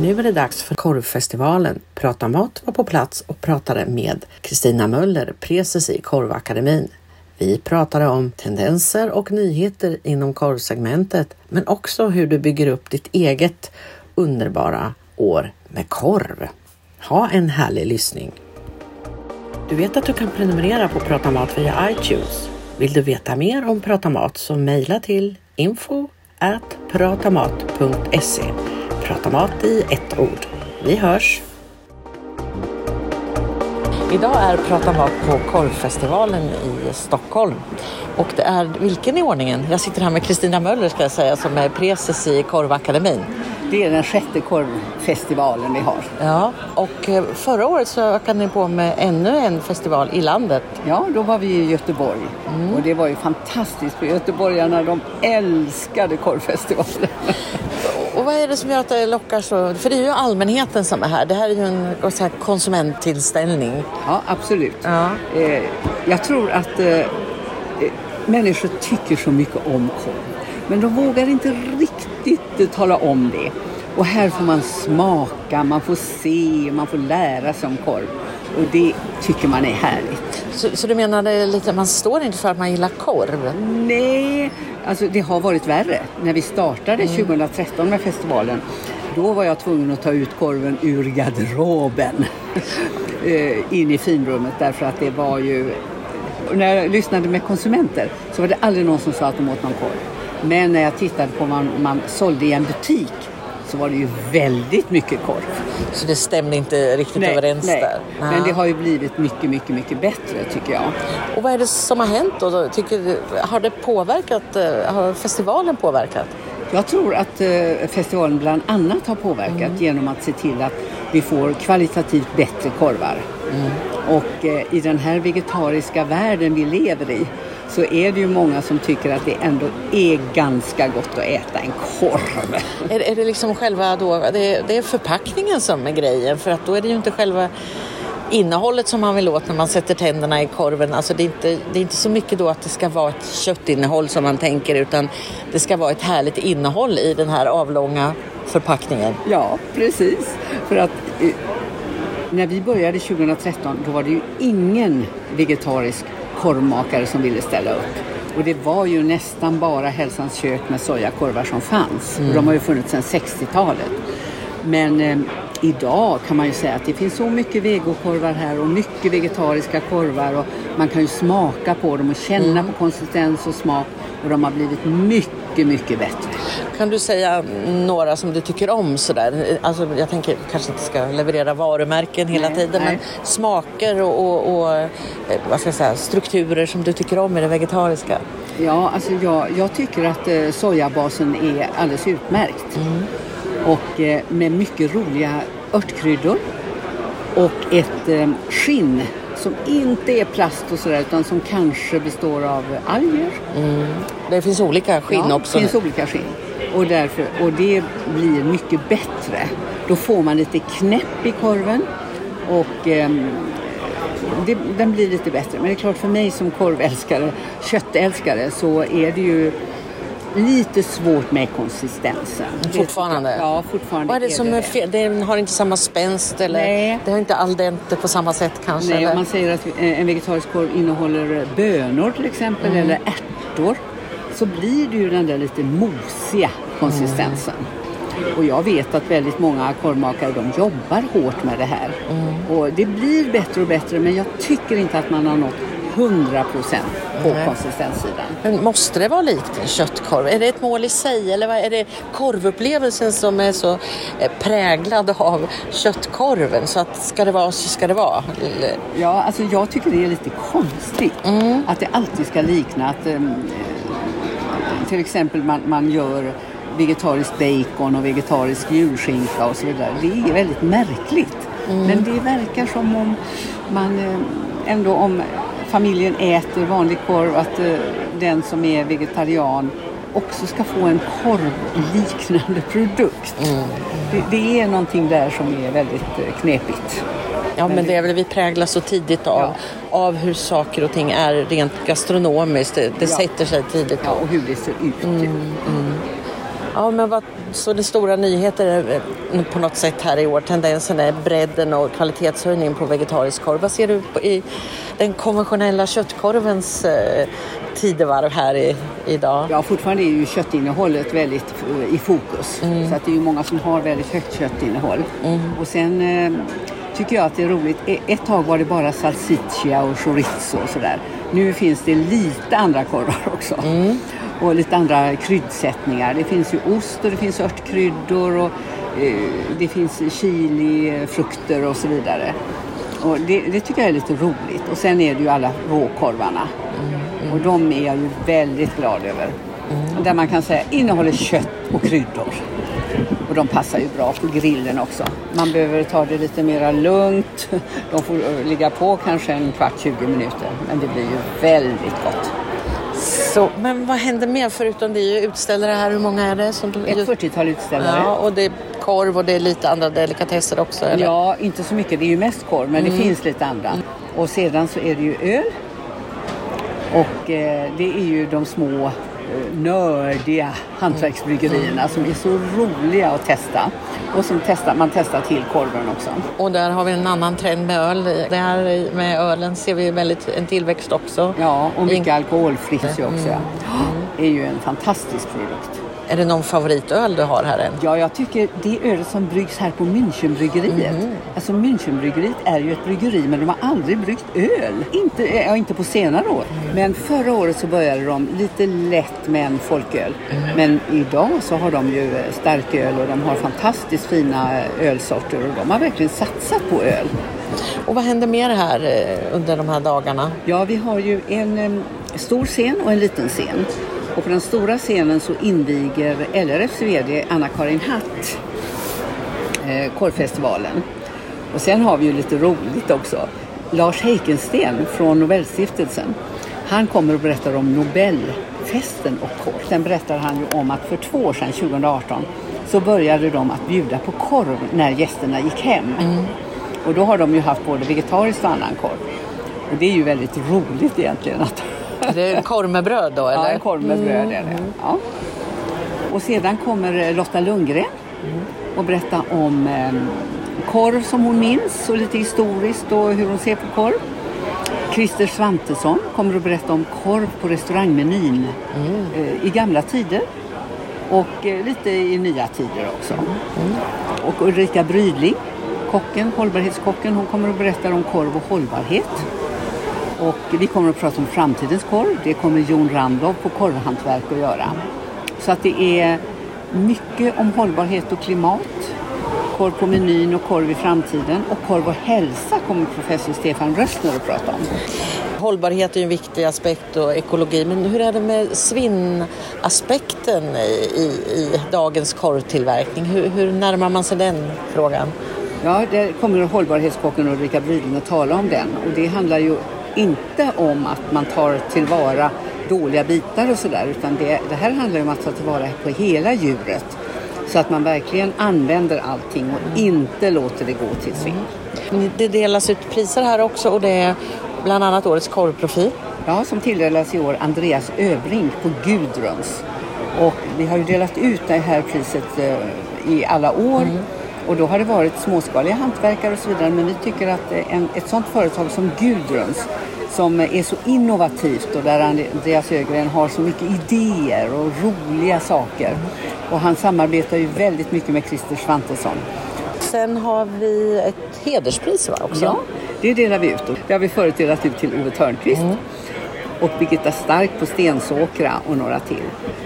Nu är det dags för Korvfestivalen. Prata mat var på plats och pratade med Kristina Möller, precis i Korvakademin. Vi pratade om tendenser och nyheter inom korvsegmentet, men också hur du bygger upp ditt eget underbara år med korv. Ha en härlig lyssning! Du vet att du kan prenumerera på Prata Mat via iTunes. Vill du veta mer om Prata Mat så mejla till info pratamat.se. Prata mat i ett ord. Vi hörs! Idag är Prata mat på korvfestivalen i Stockholm. Och det är, vilken i ordningen? Jag sitter här med Kristina Möller ska jag säga som är precis i Korvakademin. Det är den sjätte korvfestivalen vi har. Ja, och eh, förra året så ökade ni på med ännu en festival i landet. Ja, då var vi i Göteborg Mm. och det var ju fantastiskt för göteborgarna de älskade korvfestivalen. Vad är det som gör att det lockar så? För det är ju allmänheten som är här. Det här är ju en så här, konsumenttillställning. Ja, absolut. Ja. Eh, jag tror att eh, eh, människor tycker så mycket om korv. Men de vågar inte riktigt eh, tala om det. Och här får man smaka, man får se, man får lära sig om korv. Och det tycker man är härligt. Så, så du menar det är lite, man står inte för att man gillar korv? Nej, alltså det har varit värre. När vi startade 2013 med festivalen, då var jag tvungen att ta ut korven ur garderoben eh, in i finrummet därför att det var ju... När jag lyssnade med konsumenter så var det aldrig någon som sa att de åt någon korv. Men när jag tittade på vad man, man sålde i en butik så var det ju väldigt mycket korv. Så det stämde inte riktigt överens där? Men det har ju blivit mycket, mycket, mycket bättre tycker jag. Och vad är det som har hänt då? Tycker, har det påverkat, eh, har festivalen påverkat? Jag tror att eh, festivalen bland annat har påverkat genom att se till att vi får kvalitativt bättre korvar. Och eh, i den här vegetariska världen vi lever i så är det ju många som tycker att det ändå är ganska gott att äta en korv. Är, är det liksom själva då, det är, det är förpackningen som är grejen för att då är det ju inte själva innehållet som man vill åt när man sätter tänderna i korven. Alltså det är, inte, det är inte så mycket då att det ska vara ett köttinnehåll som man tänker utan det ska vara ett härligt innehåll i den här avlånga förpackningen. Ja, precis. För att eh, när vi började 2013 då var det ju ingen vegetarisk korvmakare som ville ställa upp. Och det var ju nästan bara Hälsans kök med sojakorvar som fanns. Och de har ju funnits sedan 60-talet. Men eh, idag kan man ju säga att det finns så mycket vegokorvar här och mycket vegetariska korvar och man kan ju smaka på dem och känna på konsistens och smak och de har blivit mycket, mycket bättre. Kan du säga några som du tycker om sådär? Alltså jag tänker kanske inte ska leverera varumärken hela Nej, tiden nej. men smaker och, och, och eh, vad ska jag säga, strukturer som du tycker om i det vegetariska? Ja, alltså jag, jag tycker att eh, sojabasen är alldeles utmärkt. Och eh, med mycket roliga örtkryddor och ett eh, skinn som inte är plast och sådär utan som kanske består av alger. Det finns olika skinn ja, också. Det finns olika skinn. Och, därför, och det blir mycket bättre. Då får man lite knäpp i korven och ehm, det, den blir lite bättre. Men det är klart för mig som korvälskare, köttälskare så är det ju lite svårt med konsistensen. Fortfarande? Ja, fortfarande Vad är det som är fel? Den har inte samma spänst eller Nej. det har inte al dente på samma sätt kanske? Nej, eller? om man säger att eh, en vegetarisk korv innehåller bönor till exempel Mm. eller ärtor så blir det ju den där lite mosiga konsistensen. Och jag vet att väldigt många korvmakare de jobbar hårt med det här. Mm. Och det blir bättre och bättre men jag tycker inte att man har nått 100% på Nej. konsistenssidan. Men måste det vara likt en köttkorv? Är det ett mål i sig eller vad är det korvupplevelsen som är så eh, präglad av köttkorven så att ska det vara så ska det vara? Eller- Ja, alltså jag tycker det är lite konstigt att det alltid ska likna att ehm, till exempel man, man gör vegetarisk bacon och vegetarisk julskinka och så vidare. Det är väldigt märkligt. Men det verkar som om man eh, ändå om familjen äter vanlig korv att eh, den som är vegetarian också ska få en korvliknande produkt. Det, det är någonting där som är väldigt eh, knepigt. Ja, men det är väl vi präglas så tidigt av, Ja. av hur saker och ting är rent gastronomiskt. Det, det Ja. sätter sig tidigt. Ja, och hur det ser ut. Ja, Ja, men vad, så det stora nyheter eh, på något sätt här i år, tendensen är bredden och kvalitetshöjning på vegetarisk korv. Vad ser du på, i den konventionella köttkorvens eh, tidevarv här i, idag? Ja, fortfarande är ju köttinnehållet väldigt eh, i fokus. Mm. Så att det är ju många som har väldigt högt köttinnehåll. Och sen eh, tycker jag att det är roligt. E- Ett tag var det bara salsiccia och chorizo och sådär. Nu finns det lite andra korvar också. Mm. Och lite andra kryddsättningar. Det finns ju ost och det finns örtkryddor och eh, det finns chili, frukter och så vidare. Och det, det tycker jag är lite roligt. Och sen är det ju alla råkorvarna. Och de är jag ju väldigt glad över. Där man kan säga innehåller kött och kryddor. Och de passar ju bra på grillen också. Man behöver ta det lite mera lugnt. De får ligga på kanske en kvart, 20 minuter. Men det blir ju väldigt gott. Så, men vad händer mer förutom det är ju utställare här? Hur många är det? Som, Ett 40-tal utställare. Ja, och det är korv och det är lite andra delikatesser också? Eller? Ja, inte så mycket. Det är ju mest korv, men det finns lite andra. Och sedan så är det ju öl. Och eh, det är ju de små nördiga hantverksbryggerierna som är så roliga att testa. Och som testar, man testar till korven också. Och där har vi en annan trend med öl. Det här med ölen ser vi väldigt en tillväxt också. Ja, och mycket In- alkoholfritt också. Ja. Det är ju en fantastisk produkt. Är det någon favoritöl du har här än? Ja, jag tycker det ölet som bryggs här på Münchenbryggeriet. Alltså Münchenbryggeriet är ju ett bryggeri men de har aldrig bryggt öl. Inte, ja, inte på senare år. Men förra året så började de lite lätt med en folköl. Men idag så har de ju eh, starköl och de har fantastiskt fina eh, ölsorter och de har verkligen satsat på öl. Och vad händer mer här eh, under de här dagarna? Ja, vi har ju en em, stor scen och en liten scen. Och på den stora scenen så inviger LRFs VD Anna-Karin Hatt eh, korvfestivalen. Och sen har vi ju lite roligt också. Lars Heikensten från Nobelstiftelsen. Han kommer och berättar om Nobelfesten och korv. Sen berättar han ju om att för två år sedan, 2018, så började de att bjuda på korv när gästerna gick hem. Och då har de ju haft både vegetariskt och annan korv. Och det är ju väldigt roligt egentligen att Är det en korv med bröd då? Eller? Ja, en korv med bröd är det. Ja. Och sedan kommer eh, Lotta Lundgren och berätta om eh, korv som hon minns och lite historiskt och hur hon ser på korv. Christer Svantesson kommer att berätta om korv på restaurangmenyn eh, i gamla tider och lite i nya tider också. Och Ulrika Brydling, kocken, hållbarhetskocken, hon kommer att berätta om korv och hållbarhet. Och vi kommer att prata om framtidens korv. Det kommer Jon Randov på korvhantverk att göra. Så att det är mycket om hållbarhet och klimat. Korv på menyn och korv i framtiden. Och korv och hälsa kommer professor Stefan Röstner att prata om. Hållbarhet är ju en viktig aspekt och ekologi. Men hur är det med svinnaspekten i, i, i dagens korvtillverkning? Hur, hur närmar man sig den frågan? Ja, där kommer hållbarhetskocken Ulrika Brydling att tala om den. Och det handlar ju inte om att man tar tillvara dåliga bitar och sådär. Utan det, det här handlar om att ta tillvara på hela djuret. Så att man verkligen använder allting och inte låter det gå till svinn. Men Det delas ut priser här också och det är bland annat årets korvprofil. Ja, som tilldelas i år Andreas Öbrink på Gudruns. Och vi har ju delat ut det här priset eh, i alla år. Och då har det varit småskaliga hantverkare och så vidare. Men vi tycker att eh, en, ett sådant företag som Gudruns som är så innovativt och där Andreas Ögren har så mycket idéer och roliga saker. Och han samarbetar ju väldigt mycket med Christer Svantesson. Sen har vi ett hederspris va, också? Ja, det delar vi ut. Det har vi förut delat ut till Ove Törnqvist och Birgitta Stark på Stensåkra och några till.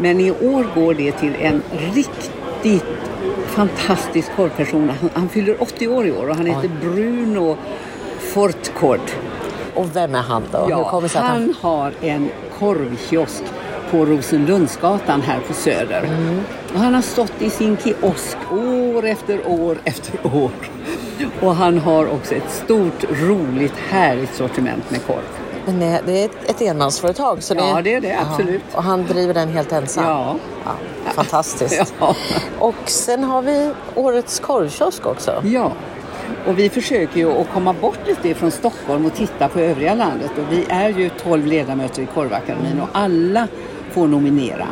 Men i år går det till en riktigt fantastisk korvperson. Han, han fyller 80 år i år och han heter Bruno Fortkord. Och vem är han då? Hur Ja, kommer det att han... han har en korvkiosk på Rosenlundsgatan här på Söder. Mm. Och han har stått i sin kiosk år efter år efter år. Och han har också ett stort, roligt, härligt sortiment med korv. Men det, det är ett, ett enmansföretag. Så Ja, det är det, absolut. Ja, och han driver den helt ensam? Ja. Ja, fantastiskt. Ja. Och sen har vi årets korvkiosk också. Ja, och vi försöker ju att komma bort lite från Stockholm och titta på övriga landet. Och vi är ju 12 ledamöter i Korvakademin och alla får nominera.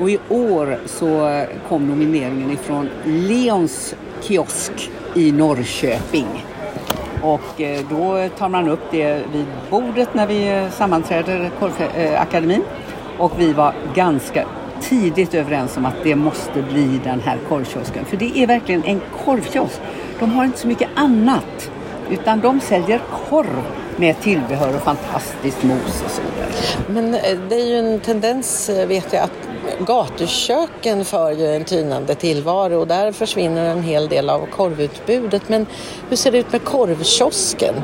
Och i år så kom nomineringen ifrån Leons kiosk i Norrköping. Och eh, då tar man upp det vid bordet när vi eh, sammanträder Korvakademin. Eh, och vi var ganska tidigt överens om att det måste bli den här korvkiosken. För det är verkligen en korvkiosk. De har inte så mycket annat. Utan de säljer korv med tillbehör och fantastiskt mos och så vidare. Men eh, det är ju en tendens eh, vet jag att gatuköken för ju en tynande tillvaro och där försvinner en hel del av korvutbudet. Men hur ser det ut med korvkiosken?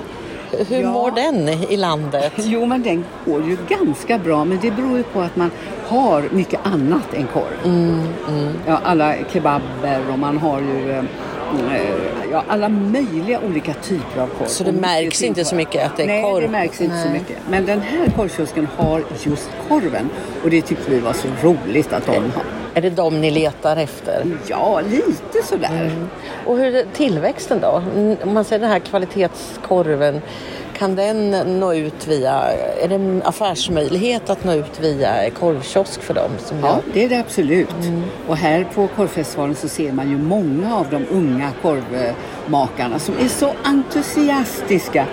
Hur ja. mår den i landet? Jo, men den går ju ganska bra, men det beror ju på att man har mycket annat än korv. Mm, mm. Ja, alla kebaber och man har ju eh, ja, alla möjliga olika typer av korv. Så det märks inte så mycket att det är Nej, korv? Nej, det märks inte Nej. så mycket. Men den här korvkiosken har just korven och det tyckte vi var så roligt att de har. Är det de ni letar efter? Ja, lite sådär. Mm. Och hur är tillväxten då? Om man ser den här kvalitetskorven, kan den nå ut via, är det en affärsmöjlighet att nå ut via korvkiosk för dem? Som ja, det är det absolut. Mm. Och här på korvfestivalen så ser man ju många av de unga korvmakarna som är så entusiastiska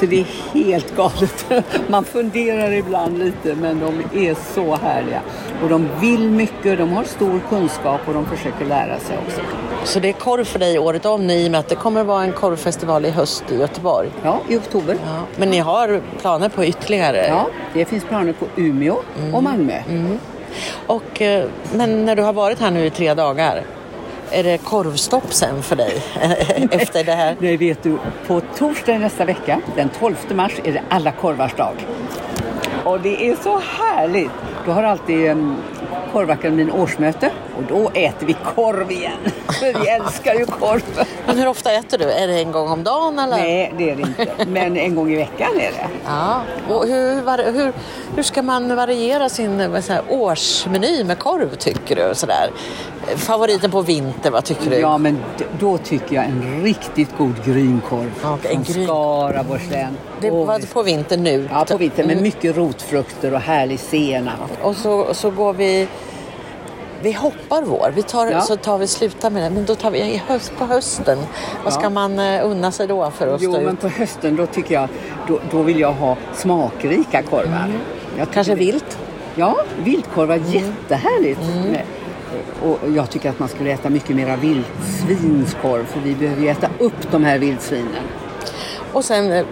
så det är helt galet. Man funderar ibland lite men de är så härliga. Och de vill mycket, de har stor kunskap och de försöker lära sig också. Så det är korv för dig året om i och med att det kommer att vara en korvfestival i höst i Göteborg? Ja, i oktober. Ja. Men ni har planer på ytterligare? Ja, det finns planer på Umeå mm. och Malmö. Mm. Och, eh, men när du har varit här nu i tre dagar, är det korvstopp sen för dig efter det här? Nej, vet du. På torsdag nästa vecka, den 12 mars, är det alla korvars dag. Och det är så härligt. Då har alltid ehm, Korvakademin årsmöte och då äter vi korv igen. För vi älskar ju korv. Men hur ofta äter du? Är det en gång om dagen eller? Nej, det är det inte. Men en gång i veckan är det. Ja. Och hur, hur, hur ska man variera sin här, årsmeny med korv tycker du? Sådär. Favoriten på vinter, vad tycker du? Ja, men då tycker jag en riktigt god grynkorv okay, från gryn... Skaraborgs län. Det var på vintern nu? Ja, på vintern med mm. mycket rotfrukter och härlig senap. Och så, så går vi vi hoppar vår, vi tar, ja. så tar vi sluta med det. Men då tar vi höst, på hösten. Vad ska man uh, unna sig då för att Jo, men ut? på hösten då tycker jag, då, då vill jag ha smakrika korvar. Mm. Kanske det, vilt? Ja, viltkorvar, mm. jättehärligt. Mm. Och jag tycker att man skulle äta mycket mera vildsvinskorv för vi behöver ju äta upp de här vildsvinen. Och sen eh,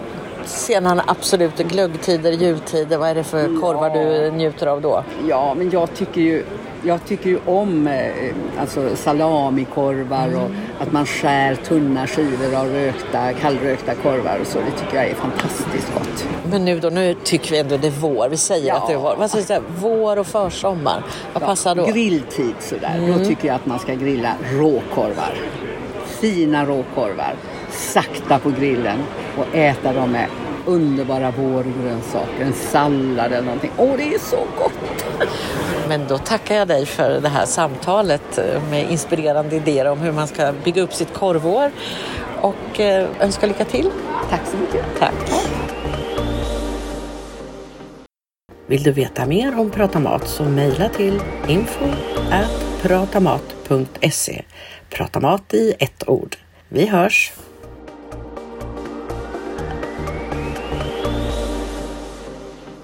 sena absoluta glöggtider, jultider, vad är det för korvar du njuter av då? Ja, men jag tycker ju jag tycker ju om eh, alltså salamikorvar och mm. att man skär tunna skivor av rökta, kallrökta korvar och så. Det tycker jag är fantastiskt gott. Men nu då, nu tycker vi ändå det är vår. Vi säger ja. att det är vår. Vad vi säga? Vår och försommar. Vad ja, passar då? Grilltid sådär. Mm. Då tycker jag att man ska grilla råkorvar. Fina råkorvar. Sakta på grillen och äta dem med underbara vårgrönsaker, en sallad eller någonting. Åh, det är så gott! Men då tackar jag dig för det här samtalet med inspirerande idéer om hur man ska bygga upp sitt korvår och eh, önskar lycka till. Tack så mycket. Tack. Vill du veta mer om Prata Mat så mejla till info pratamat.se Prata mat i ett ord. Vi hörs!